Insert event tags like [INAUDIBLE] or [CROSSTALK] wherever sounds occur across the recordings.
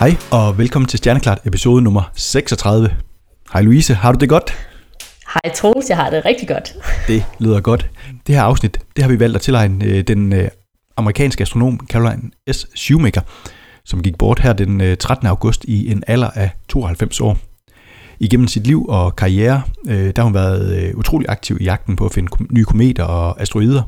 Hej og velkommen til Stjerneklart episode nummer 36. Hej Louise, har du det godt? Hej Troels, jeg har det rigtig godt. Det lyder godt. Det her afsnit, det har vi valgt at tilegne øh, den øh, amerikanske astronom Caroline S. Shoemaker, som gik bort her den 13. Øh, august i en alder af 92 år. Igennem sit liv og karriere, der har hun været utrolig aktiv i jagten på at finde nye kometer og asteroider.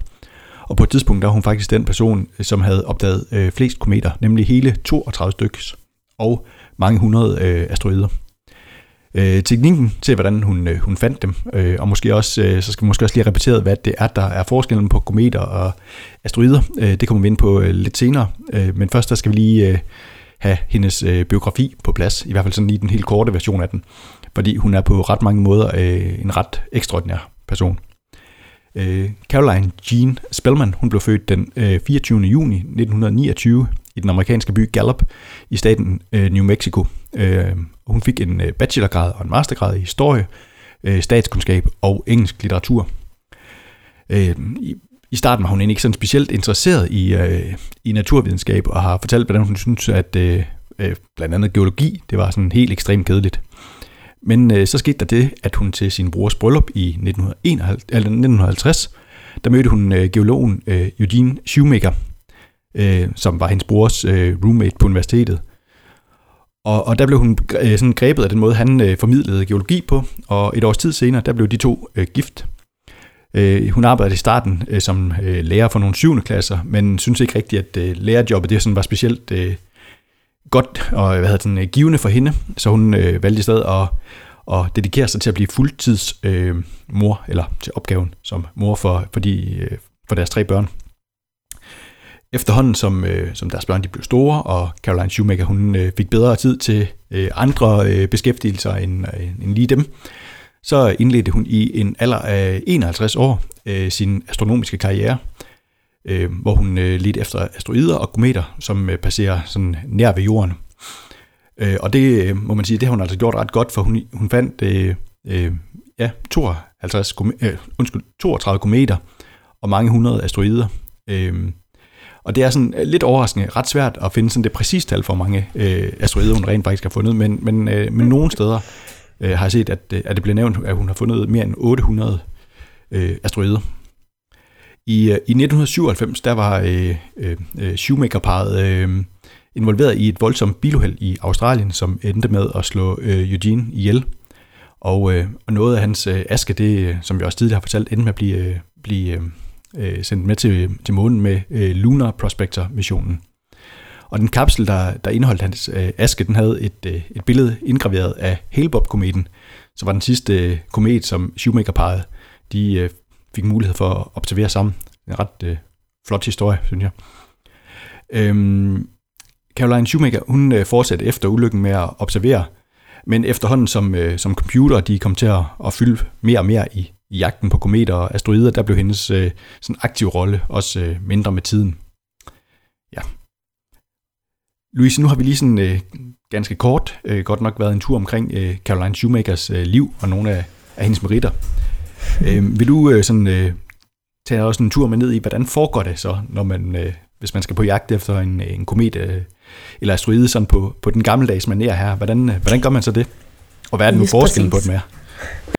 Og på et tidspunkt der var hun faktisk den person, som havde opdaget flest kometer, nemlig hele 32 stykker og mange hundrede øh, asteroider. Øh, teknikken til, hvordan hun, øh, hun fandt dem, øh, og måske også, øh, så skal vi måske også lige repetere, hvad det er, der er forskellen på kometer og asteroider. Øh, det kommer vi ind på øh, lidt senere, øh, men først der skal vi lige øh, have hendes øh, biografi på plads, i hvert fald sådan lige den helt korte version af den, fordi hun er på ret mange måder øh, en ret ekstraordinær person. Øh, Caroline Jean Spellman, hun blev født den øh, 24. juni 1929 i den amerikanske by Gallup i staten øh, New Mexico. Øh, hun fik en øh, bachelorgrad og en mastergrad i historie, øh, statskundskab og engelsk litteratur. Øh, i, I starten var hun egentlig ikke sådan specielt interesseret i, øh, i naturvidenskab og har fortalt, hvordan hun synes, at øh, øh, blandt andet geologi, det var sådan helt ekstremt kedeligt. Men øh, så skete der det, at hun til sin brors bryllup i 1951, eller 1950, der mødte hun øh, geologen øh, Eugene Shoemaker, øh, som var hendes brors øh, roommate på universitetet. Og, og der blev hun øh, sådan grebet af den måde, han øh, formidlede geologi på, og et års tid senere, der blev de to øh, gift. Øh, hun arbejdede i starten øh, som øh, lærer for nogle syvende klasser, men synes ikke rigtigt, at øh, lærerjobbet det sådan var specielt øh, godt og hvad hedder den, øh, givende for hende, så hun øh, valgte i stedet at, at dedikere sig til at blive fuldtids øh, mor, eller til opgaven som mor for, for, de, øh, for deres tre børn. Efterhånden som, øh, som deres børn de blev store, og Caroline Shoemaker hun øh, fik bedre tid til øh, andre øh, beskæftigelser end, øh, end lige dem, så indledte hun i en alder af 51 år øh, sin astronomiske karriere, øh, hvor hun øh, ledte efter asteroider og kometer, som øh, passerer sådan nær ved jorden. Øh, og det øh, må man sige, det har hun altså gjort ret godt, for hun, hun fandt øh, øh, ja, 52, øh, undskyld, 32 kometer og mange hundrede asteroider. Øh, og det er sådan øh, lidt overraskende ret svært at finde sådan det præcise tal for, mange øh, asteroider hun rent faktisk har fundet, men, men, øh, men nogle steder øh, har jeg set, at, øh, at det bliver nævnt, at hun har fundet mere end 800 øh, asteroider. I, øh, I 1997, der var øh, øh, øh Shoemaker-paret øh, involveret i et voldsomt biluheld i Australien, som endte med at slå øh, Eugene ihjel. Og, øh, og noget af hans øh, aske, det, som vi også tidligere har fortalt, endte med at blive, øh, blive øh, øh, sendt med til, til månen med øh, Lunar Prospector-missionen. Og den kapsel, der, der indeholdt hans øh, aske, den havde et, øh, et billede indgraveret af Hale-Bopp-kometen, som var den sidste øh, komet, som Shoemaker-paret de, øh, fik mulighed for at observere sammen. En ret øh, flot historie, synes jeg. Øhm, Caroline Shoemaker, hun øh, fortsatte efter ulykken med at observere, men efterhånden som, øh, som computer de kom til at, at fylde mere og mere i, i jagten på kometer og asteroider, der blev hendes øh, sådan aktiv rolle også øh, mindre med tiden. Ja. Louise, nu har vi lige sådan øh, ganske kort, øh, godt nok været en tur omkring øh, Caroline Shoemakers øh, liv og nogle af, af hendes meritter. Øh, vil du øh, sådan øh, tage også en tur med ned i, hvordan foregår det så, når man, øh, hvis man skal på jagt efter en, en komet øh, eller asteroide sådan på, på den gammeldags manér her? Hvordan, øh, hvordan gør man så det? Og hvad er det nu forskellen på det med?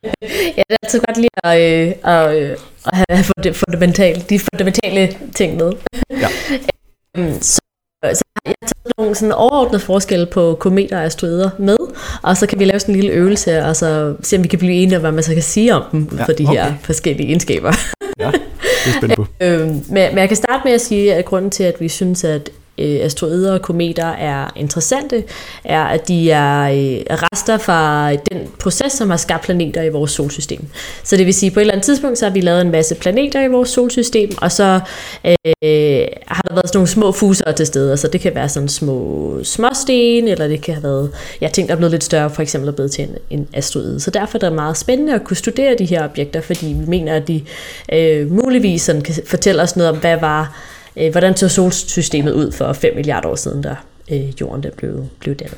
Ja, det er altid godt lige at, øh, at, øh, at have fundamentale, de fundamentale ting med. Ja. Øhm, så, så jeg har taget nogle sådan overordnede forskelle på kometer og asteroider med, og så kan vi lave sådan en lille øvelse, og så se om vi kan blive enige om, hvad man så kan sige om dem, ja, for de okay. her forskellige egenskaber. Ja, det er spændt på. [LAUGHS] øhm, men, men jeg kan starte med at sige, at grunden til, at vi synes, at øh, asteroider og kometer er interessante, er, at de er øh, rester fra den proces, som har skabt planeter i vores solsystem. Så det vil sige, at på et eller andet tidspunkt, så har vi lavet en masse planeter i vores solsystem, og så øh, har der været sådan nogle små fuser til stede. Altså det kan være sådan små småsten, eller det kan have været jeg tænkte, der er blevet lidt større, for eksempel er blevet til en, en asteroide. Så derfor er det meget spændende at kunne studere de her objekter, fordi vi mener, at de øh, muligvis sådan kan fortælle os noget om, hvad var øh, hvordan så solsystemet ud for 5 milliarder år siden, da øh, jorden der blev, blev dannet.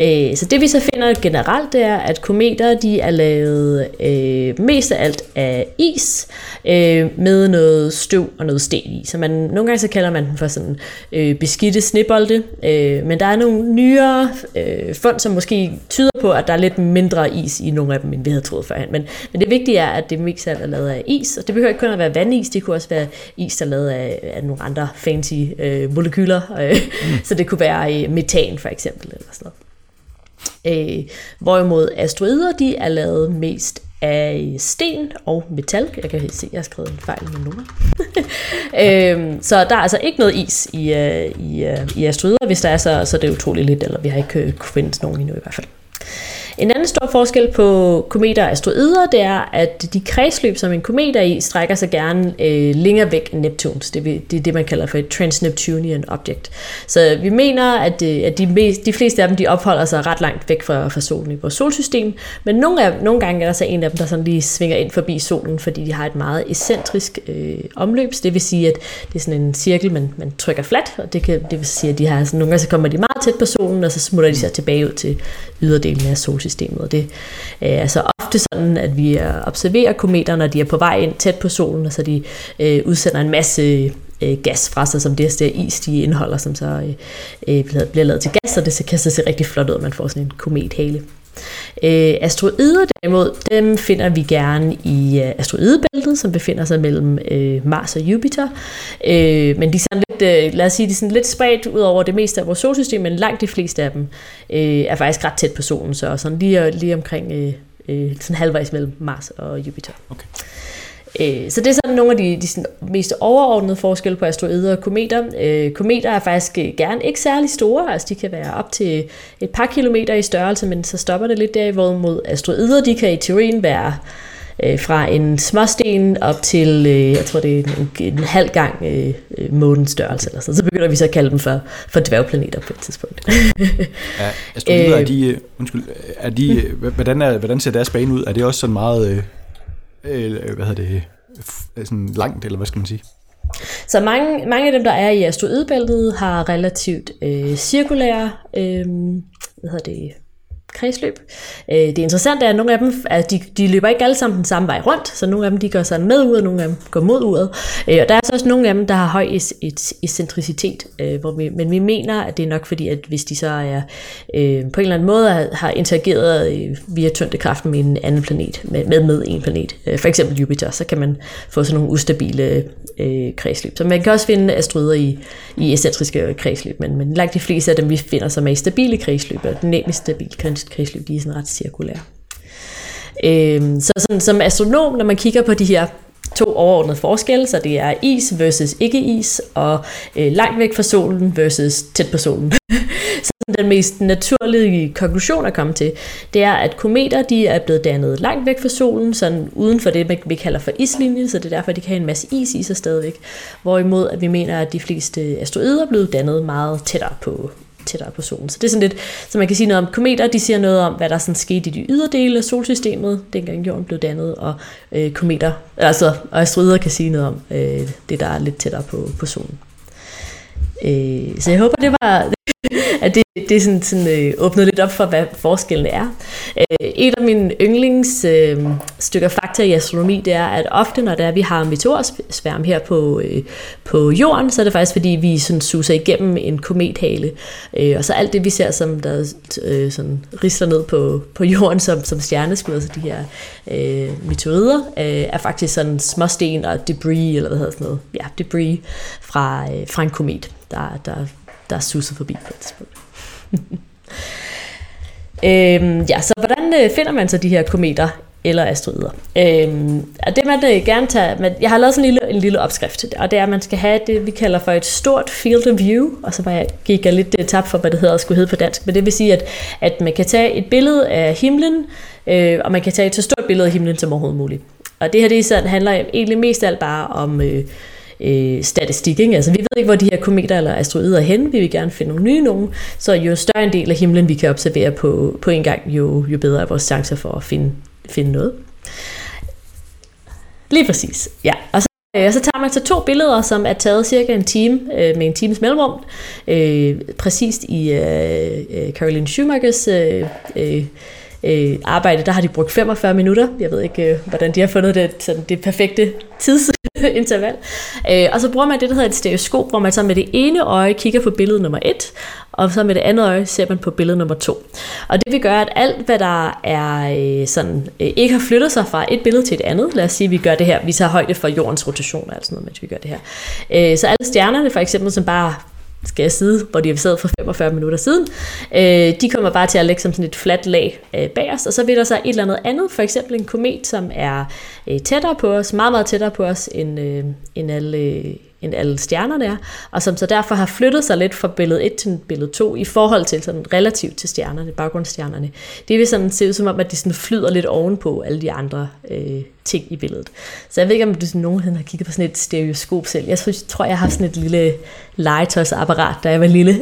Øh, så det vi så finder generelt, det er, at kometer de er lavet øh, mest af alt af is, øh, med noget støv og noget sten i. Så man, nogle gange så kalder man dem for sådan øh, beskidte snebolde, øh, men der er nogle nyere øh, fund, som måske tyder på, at der er lidt mindre is i nogle af dem, end vi havde troet førhen. Men, men det vigtige er, at det mest af alt er lavet af is, og det behøver ikke kun at være vandis, det kunne også være is, der er lavet af, af nogle andre fancy øh, molekyler, øh, mm. [LAUGHS] så det kunne være øh, metan for eksempel, eller sådan noget. Øh, hvorimod asteroider, de er lavet mest af sten og metal. Jeg kan se, jeg har skrevet en fejl med nummer. [LAUGHS] øhm, så der er altså ikke noget is i, uh, i, uh, i asteroider. Hvis der er, så, så det er utroligt lidt, eller vi har ikke øh, kunnet finde nogen endnu i hvert fald. En anden stor forskel på kometer og asteroider, det er, at de kredsløb, som en komet er i, strækker sig gerne øh, længere væk end Neptuns. Det, det er det, man kalder for et transneptunian object. Så vi mener, at, øh, at de, mest, de fleste af dem de opholder sig ret langt væk fra, fra solen i vores solsystem, men nogle, af, nogle gange er der så en af dem, der sådan lige svinger ind forbi solen, fordi de har et meget excentrisk øh, omløb. Så det vil sige, at det er sådan en cirkel, man, man trykker flat, og det, kan, det vil sige, at de har, sådan, nogle gange så kommer de meget tæt på solen, og så smutter de sig tilbage ud til yderdelen af solsystemet. Og det øh, er altså ofte sådan, at vi observerer kometer, når de er på vej ind tæt på solen, og så de øh, udsender en masse øh, gas fra sig, som det der is, de indeholder, som så øh, øh, bliver lavet til gas, og det kan så se rigtig flot ud, at man får sådan en komethale. Øh, asteroider derimod, dem finder vi gerne i øh, asteroidebæltet, som befinder sig mellem øh, Mars og Jupiter. Øh, men de er sådan lidt, øh, lad os sige, de er sådan lidt spredt ud over det meste af vores solsystem, men langt de fleste af dem øh, er faktisk ret tæt på solen, så sådan lige, lige omkring øh, øh, sådan halvvejs mellem Mars og Jupiter. Okay. Øh, så det er sådan nogle af de, de sådan mest overordnede forskelle på asteroider og kometer. Øh, kometer er faktisk gerne ikke særlig store, altså de kan være op til et par kilometer i størrelse, men så stopper det lidt der, hvorimod asteroider, de kan i teorien være øh, fra en småsten op til, øh, jeg tror det er en, en halv gang øh, månens størrelse, eller så. så begynder vi så at kalde dem for, for dværgplaneter på et tidspunkt. [LAUGHS] ja, asteroider, er de, undskyld, er de, hvordan, er, hvordan ser deres bane ud? Er det også sådan meget øh, hvad hedder det, øh, sådan langt, eller hvad skal man sige? Så mange, mange af dem, der er i asteroidebæltet, har relativt øh, cirkulære øh, hvad hedder det, kredsløb. Øh, det interessante er, at nogle af dem at de, de løber ikke alle sammen den samme vej rundt, så nogle af dem de går sådan med ud, og nogle af dem går mod uret. Øh, og der er så også nogle af dem, der har høj et excentricitet, øh, hvor vi, men vi mener, at det er nok fordi, at hvis de så er øh, på en eller anden måde har interageret øh, via tyngdekraften med en anden planet, med, med, med en planet, øh, for eksempel Jupiter, så kan man få sådan nogle ustabile øh, kredsløb. Så man kan også finde asteroider i, i eccentriske kredsløb, men, men langt de fleste af dem, vi finder, som er i stabile kredsløb, er dynamisk stabile kredsløb, de er sådan ret cirkulære. Øhm, så sådan, som astronom, når man kigger på de her to overordnede forskelle, så det er is versus ikke-is, og øh, langt væk fra solen versus tæt på solen. [LAUGHS] så den mest naturlige konklusion at komme til, det er, at kometer de er blevet dannet langt væk fra solen, sådan uden for det, vi kalder for islinjen, så det er derfor, de kan have en masse is i sig stadigvæk. Hvorimod, at vi mener, at de fleste asteroider er blevet dannet meget tættere på, tættere på solen. Så det er sådan lidt, så man kan sige noget om kometer, de siger noget om, hvad der sådan skete i de yderdele af solsystemet, dengang jorden blev dannet, og øh, kometer, altså og asteroider kan sige noget om øh, det, der er lidt tættere på, på solen. Øh, så jeg håber, det var, [LAUGHS] at det, det sådan, sådan, øh, åbnede lidt op for, hvad forskellen er. Øh, et af mine yndlings øh, stykker fakta i astronomi, det er, at ofte når der, vi har meteorsværm her på, øh, på jorden, så er det faktisk fordi, vi sådan, suser igennem en komethale. Øh, og så alt det, vi ser, som der øh, sådan, risler ned på, på jorden som, som stjerneskud, altså de her øh, meteorider, øh, er faktisk sådan småsten og debris, eller hvad hedder sådan noget, ja, debris fra, øh, fra en komet, der, der der susser forbi på et tidspunkt. [LAUGHS] øhm, ja, så hvordan øh, finder man så de her kometer eller asteroider? Øhm, og det man øh, gerne tager, man, jeg har lavet sådan en lille, en lille opskrift, og det er, at man skal have det, vi kalder for et stort field of view, og så var jeg, gik jeg lidt øh, tabt tab for, hvad det hedder, skulle hedde på dansk, men det vil sige, at, at man kan tage et billede af himlen, øh, og man kan tage et så stort billede af himlen som overhovedet muligt. Og det her det sådan, handler egentlig mest af alt bare om øh, øh, statistik. Ikke? Altså, vi ved ikke, hvor de her kometer eller asteroider er henne. Vi vil gerne finde nogle nye nogen. Så jo større en del af himlen, vi kan observere på, på en gang, jo, jo bedre er vores chancer for at finde, finde noget. Lige præcis. Ja, og så øh, så tager man så to billeder, som er taget cirka en time, øh, med en times mellemrum, øh, præcist i øh, øh Caroline Schumachers øh, øh, øh, arbejde, der har de brugt 45 minutter. Jeg ved ikke, øh, hvordan de har fundet det, sådan det perfekte tidsinterval. Øh, og så bruger man det, der hedder et stereoskop, hvor man så med det ene øje kigger på billede nummer 1, og så med det andet øje ser man på billede nummer 2. Og det vil gøre, at alt, hvad der er øh, sådan, øh, ikke har flyttet sig fra et billede til et andet, lad os sige, at vi gør det her, vi tager højde for jordens rotation, altså noget, mens vi gør det her. Øh, så alle stjernerne for eksempel, som bare skal jeg sidde, hvor de har siddet for 45 minutter siden. Øh, de kommer bare til at lægge som sådan et fladt lag øh, bag os, og så vil der så et eller andet andet, for eksempel en komet, som er øh, tættere på os, meget, meget tættere på os, end, øh, end alle øh, end alle stjernerne er, og som så derfor har flyttet sig lidt fra billede 1 til billede 2 i forhold til sådan relativt til stjernerne, baggrundsstjernerne. Det vil sådan se ud som om, at de sådan flyder lidt ovenpå alle de andre øh, ting i billedet. Så jeg ved ikke, om du nogensinde har kigget på sådan et stereoskop selv. Jeg tror, jeg har sådan et lille legetøjsapparat, da jeg var lille.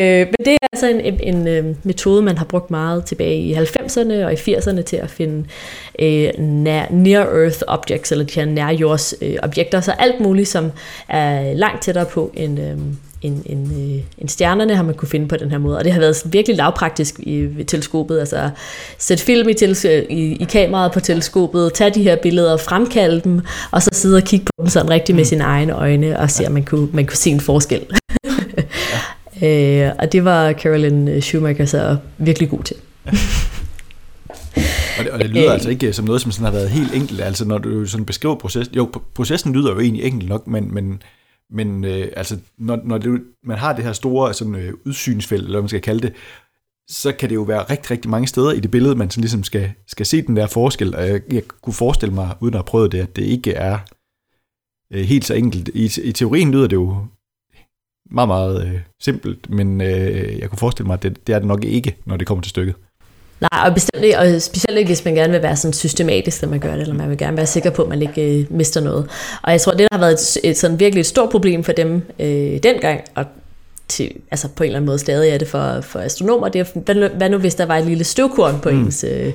Øh, men det er altså en, en, en øh, metode, man har brugt meget tilbage i 90'erne og i 80'erne til at finde øh, near-earth objects, eller de her nærjords øh, objekter, så alt muligt, som er langt tættere på en, øh, en, en, øh, en stjernerne har man kunne finde på den her måde. Og det har været virkelig lavpraktisk i, i teleskopet. Altså sætte film i, teles, i, i kameraet på teleskopet, tage de her billeder, fremkalde dem, og så sidde og kigge på dem sådan rigtigt med mm. sine egne øjne, og se, om man kunne, man kunne se en forskel. [LAUGHS] Øh, og det var Carolyn Schumacher så virkelig god til. Og, det, og det lyder øh, altså ikke som noget, som sådan har været helt enkelt. Altså når du sådan beskriver processen, jo, processen lyder jo egentlig enkelt nok, men, men, men øh, altså når, når det, man har det her store sådan, øh, udsynsfelt, eller hvad man skal kalde det, så kan det jo være rigtig, rigtig mange steder i det billede, man sådan ligesom skal, skal se den der forskel. Og jeg, jeg kunne forestille mig, uden at have prøvet det, at det ikke er øh, helt så enkelt. I, I teorien lyder det jo meget, meget øh, simpelt, men øh, jeg kunne forestille mig, at det, det er det nok ikke, når det kommer til stykket. Nej, og, bestemt ikke, og specielt ikke, hvis man gerne vil være sådan systematisk, når man gør det, eller man vil gerne være sikker på, at man ikke øh, mister noget. Og jeg tror, det der har været et, et sådan virkelig et stort problem for dem øh, dengang, og til, altså på en eller anden måde stadig er det for, for astronomer. Det er, hvad, hvad nu hvis der var et lille støvkorn på mm. ens øh,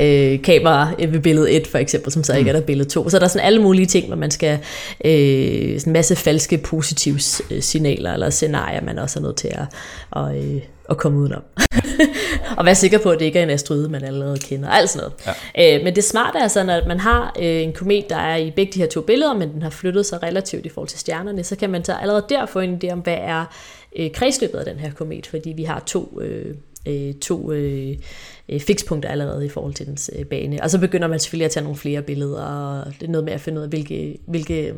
øh, kamera ved billede 1 for eksempel, som så ikke mm. er der billede 2. Så der er sådan alle mulige ting, hvor man skal øh, sådan en masse falske positive øh, signaler eller scenarier, man også er nødt til at, og, øh, at komme udenom. [LAUGHS] og være sikker på, at det ikke er en asteroide, man allerede kender. Alt sådan noget. Ja. Øh, men det smarte er sådan, at man har øh, en komet, der er i begge de her to billeder, men den har flyttet sig relativt i forhold til stjernerne, så kan man så allerede der få en idé om, hvad er øh, kredsløbet af den her komet, fordi vi har to, øh, øh, to øh, øh, fikspunkter allerede i forhold til dens øh, bane. Og så begynder man selvfølgelig at tage nogle flere billeder, og det er noget med at finde ud af, hvilke, hvilke øh,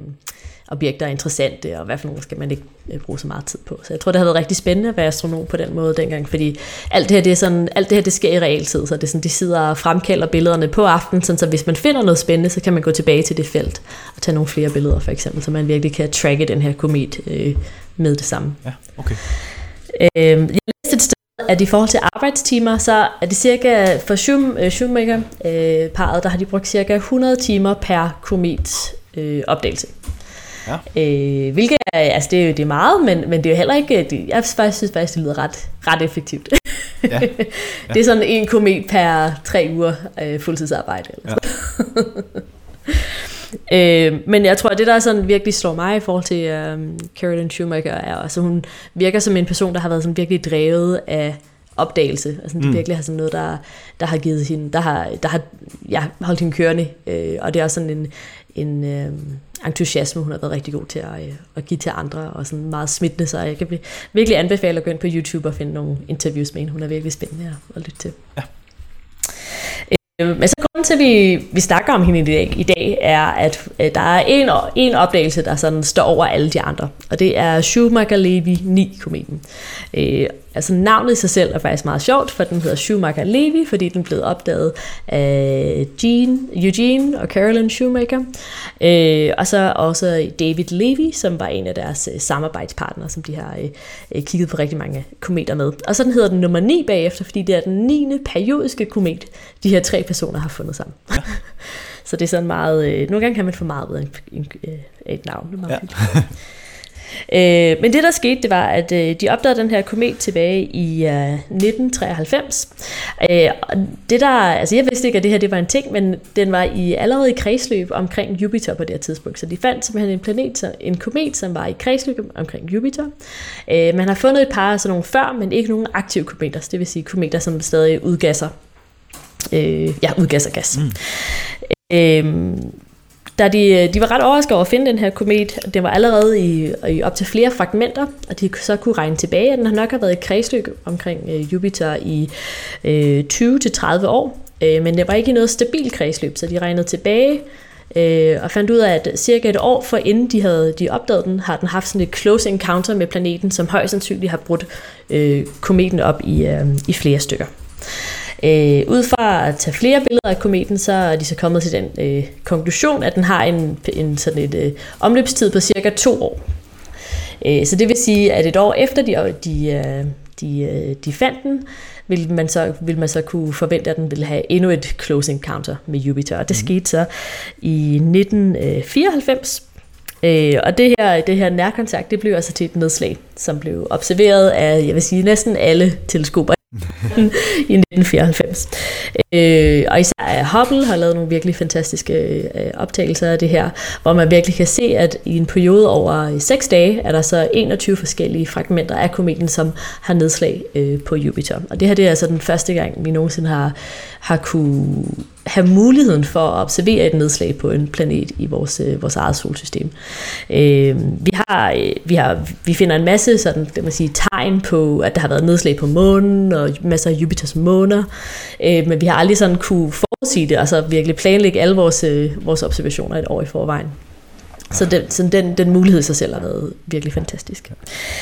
objekter er interessante, og hvad for nogle skal man ikke øh, bruge så meget tid på. Så jeg tror, det har været rigtig spændende at være astronom på den måde dengang, fordi alt det her, det, er sådan, alt det her, det sker i realtid, så det er sådan, de sidder og fremkalder billederne på aftenen, sådan, så hvis man finder noget spændende, så kan man gå tilbage til det felt og tage nogle flere billeder for eksempel, så man virkelig kan tracke den her komet øh, med det samme. Ja, okay. Øh, jeg at i forhold til arbejdstimer, så er det cirka for uh, Schumacher-parret, uh, der har de brugt cirka 100 timer per komet uh, opdagelse. Ja. Øh, hvilket er, altså det er jo det er meget, men, men det er jo heller ikke, det, jeg faktisk synes faktisk, det lyder ret, ret effektivt. Ja. [LAUGHS] Ja. det er sådan en komet per tre uger øh, fuldtidsarbejde. Eller ja. [LAUGHS] Øh, men jeg tror, at det, der sådan virkelig slår mig i forhold til øh, Carolyn Schumacher, er, altså hun virker som en person, der har været sådan virkelig drevet af opdagelse. Altså det mm. virkelig har sådan noget, der, der har givet hende, der har, der har ja, holdt hende kørende. Øh, og det er også sådan en, en øh, entusiasme, hun har været rigtig god til at, øh, at give til andre, og sådan meget smittende, så jeg kan virkelig anbefale at gå ind på YouTube og finde nogle interviews med hende. Hun er virkelig spændende at, at lytte til. Ja. Øh, men så til, at vi, vi snakker om hende i dag, i dag er, at øh, der er en, en opdagelse, der sådan står over alle de andre. Og det er Schumacher-Levy 9-kometen. Øh, altså navnet i sig selv er faktisk meget sjovt, for den hedder Schumacher-Levy, fordi den blev opdaget af Jean, Eugene og Carolyn Schumacher. Øh, og så også David Levy, som var en af deres øh, samarbejdspartnere, som de har øh, øh kigget på rigtig mange kometer med. Og så den hedder den nummer 9 bagefter, fordi det er den 9. periodiske komet, de her tre personer har fundet sammen. Ja. [LAUGHS] så det er sådan meget... Øh, nogle gange kan man få meget ud af en, en, øh, et navn. Det er meget ja. [LAUGHS] Øh, men det der skete, det var, at øh, de opdagede den her komet tilbage i øh, 1993. Øh, og det der, altså jeg vidste ikke, at det her det var en ting, men den var i allerede i kredsløb omkring Jupiter på det her tidspunkt. Så de fandt simpelthen en planet, en komet, som var i kredsløb omkring Jupiter. Øh, man har fundet et par sådan nogle før, men ikke nogen aktive kometer. Det vil sige kometer, som stadig udgasser, øh, ja, udgasser gas. Mm. Øh, da de, de var ret overrasket over at finde den her komet, det var allerede i, i op til flere fragmenter, og de så kunne regne tilbage, at den har nok har været i kredsløb omkring øh, Jupiter i øh, 20-30 år, øh, men det var ikke i noget stabilt kredsløb, så de regnede tilbage øh, og fandt ud af, at cirka et år for inden de havde de opdaget den, har den haft sådan et close encounter med planeten, som højst sandsynligt har brudt øh, kometen op i, øh, i flere stykker. Øh, ud fra at tage flere billeder af kometen, så er de så kommet til den øh, konklusion, at den har en, en sådan et øh, omløbstid på cirka to år. Øh, så det vil sige, at et år efter de, de, øh, de, øh, de fandt den, vil man, så, vil man så kunne forvente, at den ville have endnu et close encounter med Jupiter. Og det mm. skete så i 1994. Øh, og det her, det her nærkontakt, det blev altså til et nedslag, som blev observeret af, jeg vil sige, næsten alle teleskoper [LAUGHS] i 1994. Øh, og især øh, Hubble har lavet nogle virkelig fantastiske øh, optagelser af det her, hvor man virkelig kan se, at i en periode over øh, 6 dage, er der så 21 forskellige fragmenter af kometen, som har nedslag øh, på Jupiter. Og det her det er altså den første gang, vi nogensinde har, har kunne have muligheden for at observere et nedslag på en planet i vores, øh, vores eget solsystem. Øh, vi, har, øh, vi, har, vi finder en masse sådan, det man sige, tegn på, at der har været nedslag på månen og masser af Jupiters måner, øh, men vi har aldrig sådan kunne forudsige det, altså virkelig planlægge alle vores, øh, vores observationer et år i forvejen. Så, den, så den, den mulighed i sig selv har været virkelig fantastisk. Ja.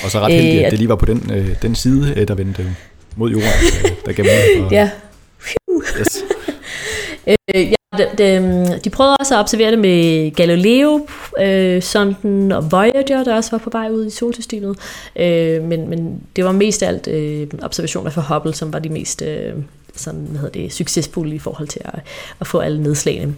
Og så ret heldig, at øh, det lige var på den, øh, den side, øh, der vendte mod jorden, der gav mulighed for... [LAUGHS] Ja. Yes. [LAUGHS] Øh, ja, de, de, øhm, de prøvede også at observere det med Galileo, øh, sonden og Voyager, der også var på vej ud i solsystemet. Øh, men, men det var mest alt øh, observationer fra Hubble, som var de mest øh, sådan, hvad hedder det, succesfulde i forhold til at, at få alle nedslagene.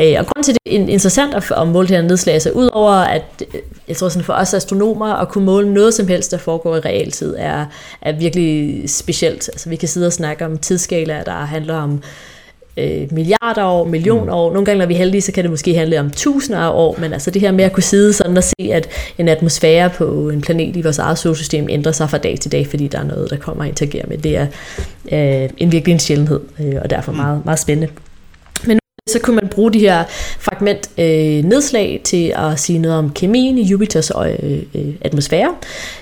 Øh, og grunden til, det er interessant at, at måle det her nedslag, så udover at, øh, jeg tror sådan for os astronomer, at kunne måle noget som helst, der foregår i realtid, er, er virkelig specielt. Altså vi kan sidde og snakke om tidsskalaer, der handler om øh, milliarder år, millioner mm. år. Nogle gange, når vi er heldige, så kan det måske handle om tusinder af år, men altså det her med at kunne sidde sådan og se, at en atmosfære på en planet i vores eget solsystem ændrer sig fra dag til dag, fordi der er noget, der kommer og interagerer med, det er øh, en virkelig en sjældenhed, øh, og derfor mm. meget, meget spændende så kunne man bruge de her fragment øh, nedslag til at sige noget om kemien i Jupiters øh, øh, atmosfære,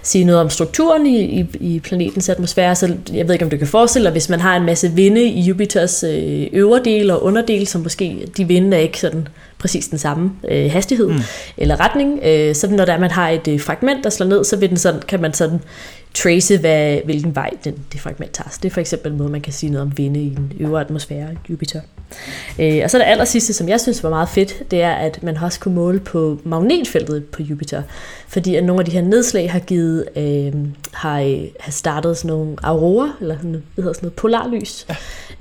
sige noget om strukturen i, i, i planetens atmosfære. Så jeg ved ikke, om du kan forestille dig, hvis man har en masse vinde i Jupiters øh, øvre del og underdel, som måske de vinde er ikke sådan præcis den samme øh, hastighed mm. eller retning. Øh, så når der man har et øh, fragment, der slår ned, så vil den sådan, kan man sådan trace, hvad, hvilken vej den, det fragment tager. Så det er for eksempel en måde, man kan sige noget om vinde i en øvre atmosfære i Jupiter. Øh, og så det aller sidste, som jeg synes var meget fedt, det er, at man også kunne måle på magnetfeltet på Jupiter. Fordi at nogle af de her nedslag har givet, øh, har, har startet sådan nogle aurora, eller sådan, hvad hedder sådan noget, polarlys,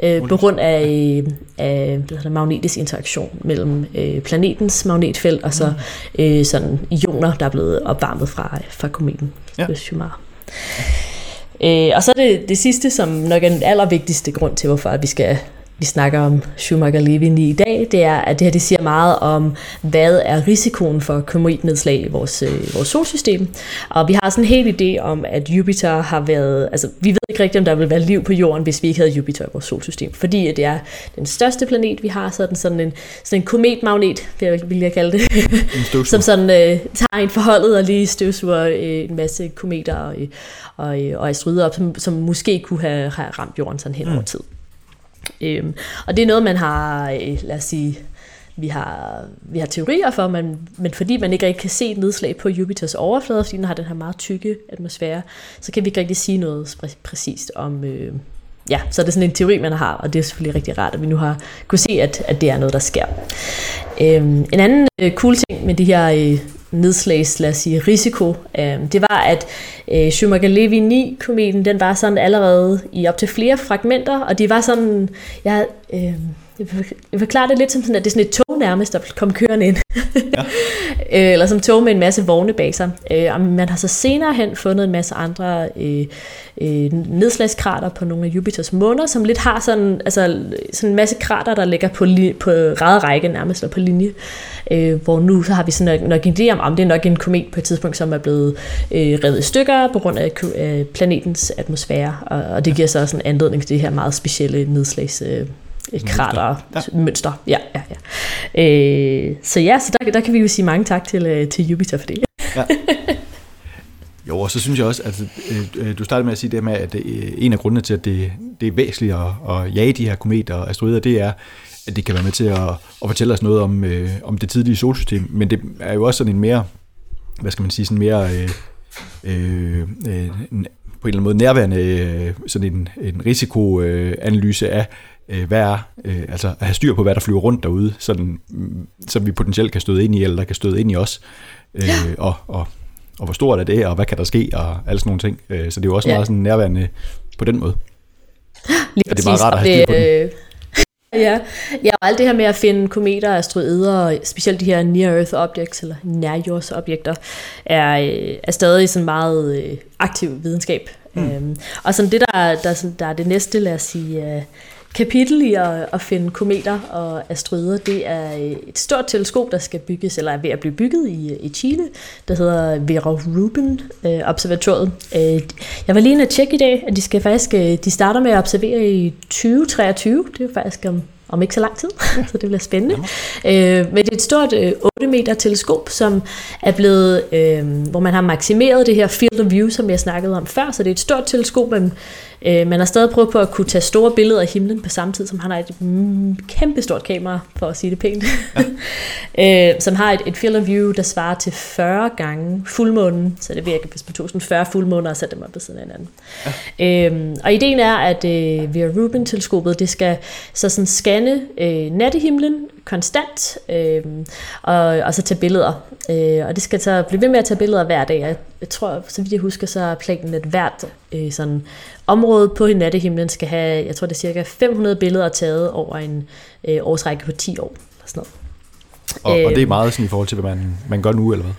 ja, øh, på grund af, af hvad hedder, magnetisk interaktion mellem øh, planetens magnetfelt og så mm. øh, sådan ioner, der er blevet opvarmet fra, fra kometen. Ja. Det er jo meget. Øh, og så er det det sidste, som nok er den allervigtigste grund til, hvorfor vi skal vi snakker om Schumacher-Levin i dag, det er, at det her det siger meget om, hvad er risikoen for kometnedslag i vores, øh, vores solsystem. Og vi har sådan en helt idé om, at Jupiter har været, altså vi ved ikke rigtigt, om der vil være liv på jorden, hvis vi ikke havde Jupiter i vores solsystem. Fordi det er den største planet, vi har, så er den sådan en, sådan en kometmagnet, vil jeg kalde det, [LAUGHS] som sådan øh, tager en forholdet og lige støvsuger øh, en masse kometer og, og, og asteroider op, som, som måske kunne have, have ramt jorden sådan hen over mm. tid. Øhm, og det er noget, man har, øh, lad os sige, vi har, vi har teorier for, men, men fordi man ikke rigtig kan se et nedslag på Jupiters overflade, fordi den har den her meget tykke atmosfære, så kan vi ikke rigtig sige noget præ- præcist om, øh, ja, så er det sådan en teori, man har, og det er selvfølgelig rigtig rart, at vi nu har kunne se, at, at det er noget, der sker. Øhm, en anden øh, cool ting med de her øh, nedslags, lad os sige, risiko, øh, det var, at øh, Schumacher-Levy 9-kometen, den var sådan allerede i op til flere fragmenter, og de var sådan, jeg, øh, jeg forklarer det lidt som sådan, at det er sådan et tog nærmest, der kommer kørende ind. Ja. [LAUGHS] Øh, eller som tog med en masse vogne bag sig. Øh, og man har så senere hen fundet en masse andre øh, øh, nedslagskrater på nogle af Jupiters måner, som lidt har sådan, altså, sådan en masse krater, der ligger på, li- på række nærmest, eller på linje. Øh, hvor nu så har vi sådan nok en idé om, om det er nok en komet på et tidspunkt, som er blevet øh, revet i stykker på grund af øh, planetens atmosfære. Og, og det giver så også en anledning til det her meget specielle nedslags øh, et krater ja. mønster. Ja, ja, ja. Øh, så ja, så der, der kan vi jo sige mange tak til, øh, til Jupiter for det. Ja. [LAUGHS] Jo, og så synes jeg også, at øh, øh, du startede med at sige det med, at det, en af grundene til, at det, det er væsentligt at, at jage de her kometer og asteroider, det er, at det kan være med til at, at fortælle os noget om, øh, om det tidlige solsystem, men det er jo også sådan en mere, hvad skal man sige, sådan mere øh, øh, en, på en eller anden måde nærværende øh, sådan en, en risikoanalyse af, øh, hvad er, øh, altså at have styr på, hvad der flyver rundt derude, sådan, som vi potentielt kan støde ind i, eller der kan støde ind i os, øh, ja. og, og, og hvor stort er det, og hvad kan der ske, og alle sådan nogle ting. Øh, så det er jo også ja. meget sådan nærværende på den måde. Lige ja, det er meget rart at have styr på det, den. [LAUGHS] Ja, ja, og alt det her med at finde kometer, asteroider, og specielt de her near-earth objects, eller nærjordsobjekter, er, øh, er stadig sådan meget øh, aktiv videnskab. Mm. Øhm, og sådan det, der, der, der er det næste, lad os sige, kapitel i at, at finde kometer og asteroider, det er et stort teleskop, der skal bygges, eller er ved at blive bygget i, i Chile, der hedder Vera Rubin øh, Observatoriet. Øh, jeg var lige inde at tjekke i dag, at de skal faktisk, øh, de starter med at observere i 2023, det er jo faktisk om om ikke så lang tid, [LAUGHS] så det bliver spændende. Øh, men det er et stort øh, 8 meter teleskop, som er blevet, øh, hvor man har maksimeret det her field of view, som jeg snakkede om før, så det er et stort teleskop, men øh, man har stadig prøvet på at kunne tage store billeder af himlen på samme tid, som han har et mm, kæmpe stort kamera, for at sige det pænt, ja. [LAUGHS] øh, som har et, et field of view, der svarer til 40 gange fuldmånen, så det virker, hvis man tog sådan 40 fuldmåner og satte dem op ved siden af hinanden. Ja. Øh, og ideen er, at øh, Vera Rubin-teleskopet, det skal så sådan scanne øh, nattehimlen konstant, øh, og, og så tage billeder. Øh, og det skal så blive ved med at tage billeder hver dag. Jeg, jeg tror, så vidt jeg husker, så er planen, at hvert øh, sådan område på nattehimlen skal have, jeg tror det er cirka 500 billeder taget over en øh, årsrække på 10 år. Eller sådan noget. Og, øh, og det er øhm. meget sådan i forhold til, hvad man, man gør nu, eller hvad?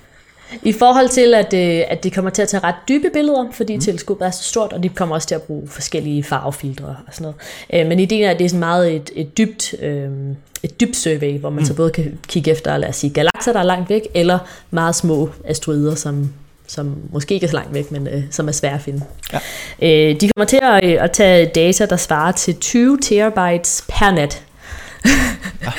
I forhold til, at, øh, at de kommer til at tage ret dybe billeder, fordi mm. teleskopet er så stort, og de kommer også til at bruge forskellige farvefiltre og sådan noget. Øh, men ideen er, at det er sådan meget et, et dybt... Øh, et dybt survey, hvor man mm. så både kan kigge efter, lad os sige, galakser, der er langt væk, eller meget små asteroider, som, som måske ikke er så langt væk, men øh, som er svære at finde. Ja. Øh, de kommer til at, øh, at tage data, der svarer til 20 terabytes per nat. ja.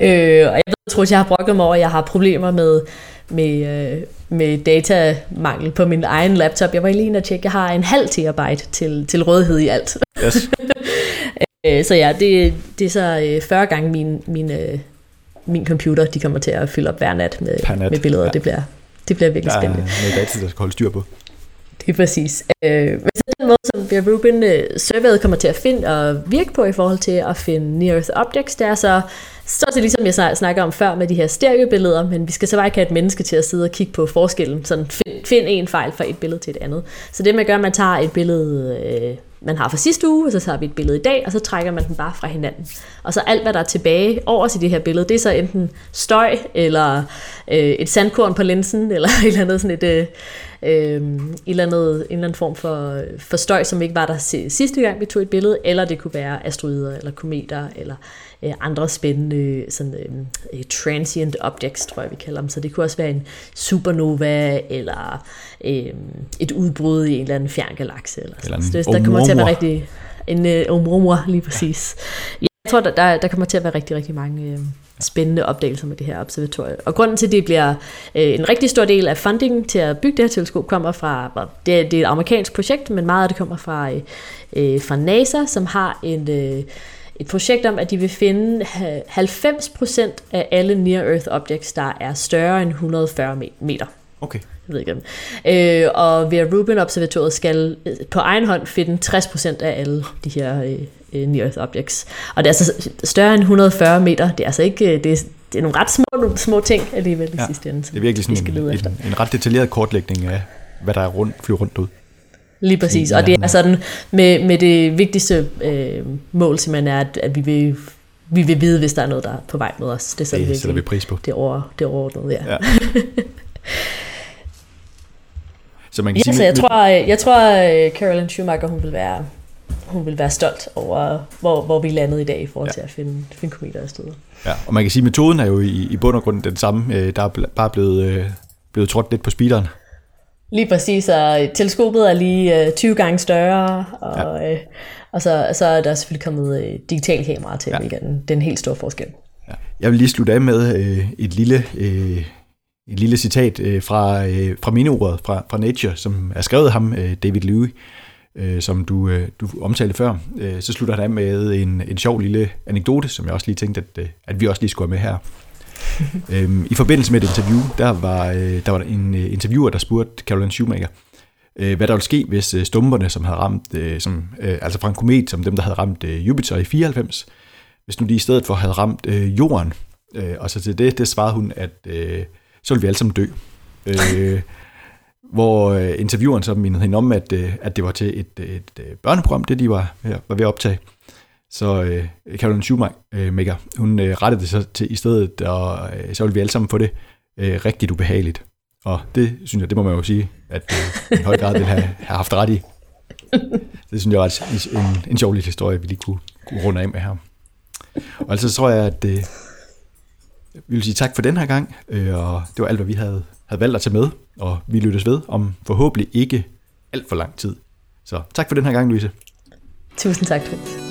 [LAUGHS] øh, og jeg ved, tror, jeg har brugt mig over, at jeg har problemer med, med, øh, med datamangel på min egen laptop. Jeg var lige inde og tjekke, jeg har en halv terabyte til, til rådighed i alt. Yes. [LAUGHS] Øh, så ja, det, det er så 40 øh, gange min, min, øh, min computer, de kommer til at fylde op hver nat med, nat. med billeder. Ja. Det, bliver, det bliver virkelig spændende. Der er noget data, der skal holde styr på. Det er præcis. Øh, men så den måde, som Vera Rubin uh, surveyet kommer til at finde og virke på i forhold til at finde near-earth objects, det er så så det ligesom jeg snakker om før med de her stereobilleder, men vi skal så bare ikke have et menneske til at sidde og kigge på forskellen, sådan find, find en fejl fra et billede til et andet. Så det man gør, man tager et billede, øh, man har fra sidste uge, og så tager vi et billede i dag, og så trækker man den bare fra hinanden. Og så alt, hvad der er tilbage over til det her billede, det er så enten støj, eller øh, et sandkorn på linsen, [LAUGHS] eller et eller andet sådan et... Øh, øh, en, eller andet, en eller anden form for, for støj, som ikke var der sidste gang, vi tog et billede, eller det kunne være asteroider, eller kometer, eller øh, andre spændende sådan, øh, transient objects, tror jeg, vi kalder dem. Så det kunne også være en supernova, eller øh, et udbrud i en eller anden fjern galakse. Eller, eller sådan. Så det, der kommer til at være rigtig... En øh, omrumor, lige præcis. Ja. Jeg tror, der, der, der kommer til at være rigtig, rigtig mange... Øh, spændende opdagelser med det her observatorium. Og grunden til, at det bliver øh, en rigtig stor del af funding til at bygge det her teleskop, kommer fra, det, er, det er et amerikansk projekt, men meget af det kommer fra, øh, øh fra NASA, som har en, øh, et projekt om, at de vil finde 90% af alle near-earth objects, der er større end 140 meter. Okay. Jeg ved ikke, øh, og Vera Rubin Observatoriet skal øh, på egen hånd finde 60% af alle de her øh, øh, near-earth objects. Og det er altså større end 140 meter. Det er altså ikke, øh, det er, det er nogle ret små, små ting alligevel i ja, sidste ende. Det er virkelig sådan en, en, en ret detaljeret kortlægning af, hvad der er rundt, flyver rundt ud. Lige præcis, og det er sådan, med, med det vigtigste øh, mål simpelthen er, at, at vi vil vi vil vide, hvis der er noget, der er på vej med os. Det, er sådan det sætter vi pris på. Det, over, det overordnede, ja. ja. [LAUGHS] så man kan ja, sige, så jeg, med, tror, jeg tror, Carolyn Schumacher, hun vil være hun vil være stolt over, hvor, hvor vi landede i dag i forhold ja. til at finde, finde kometer af steder. Ja, og man kan sige, at metoden er jo i, i bund og grund den samme. Øh, der er bare blevet, øh, blevet trådt lidt på speederen. Lige præcis, og teleskopet er lige 20 øh, gange større, og, ja. og så, så er der selvfølgelig kommet digital kamera til, ja. hvilket er den, den helt store forskel. Ja. Jeg vil lige slutte af med et lille... et lille citat fra, fra mindeordet fra, fra Nature, som er skrevet af ham, David Lewis, øh, som du, øh, du omtalte før, øh, så slutter han af med en, en sjov lille anekdote, som jeg også lige tænkte, at, øh, at vi også lige skulle have med her. [LAUGHS] øhm, I forbindelse med et interview, der var, øh, der var en øh, interviewer, der spurgte Caroline Schumacher, øh, hvad der ville ske, hvis øh, stumperne, som havde ramt, øh, som, øh, altså fra en komet, som dem, der havde ramt øh, Jupiter i 94, hvis nu de i stedet for havde ramt øh, jorden. Øh, og så til det, det svarede hun, at øh, så ville vi alle sammen dø. Øh, [LAUGHS] hvor øh, intervieweren så mindede hende om, at, øh, at det var til et, et, et øh, børneprogram, det de var, var ved at optage. Så øh, Caroline Schumacher, øh, hun øh, rettede det så til i stedet, og øh, så ville vi alle sammen få det øh, rigtig ubehageligt. Og det synes jeg, det må man jo sige, at øh, i høj grad vil have, have haft ret i. Det synes jeg var en, en, en sjov lille historie, vi lige kunne, kunne runde af med her. Og altså så tror jeg, at øh, vi vil sige tak for den her gang, øh, og det var alt, hvad vi havde havde valgt at tage med, og vi lyttes ved om forhåbentlig ikke alt for lang tid. Så tak for den her gang, Louise. Tusind tak, Troels.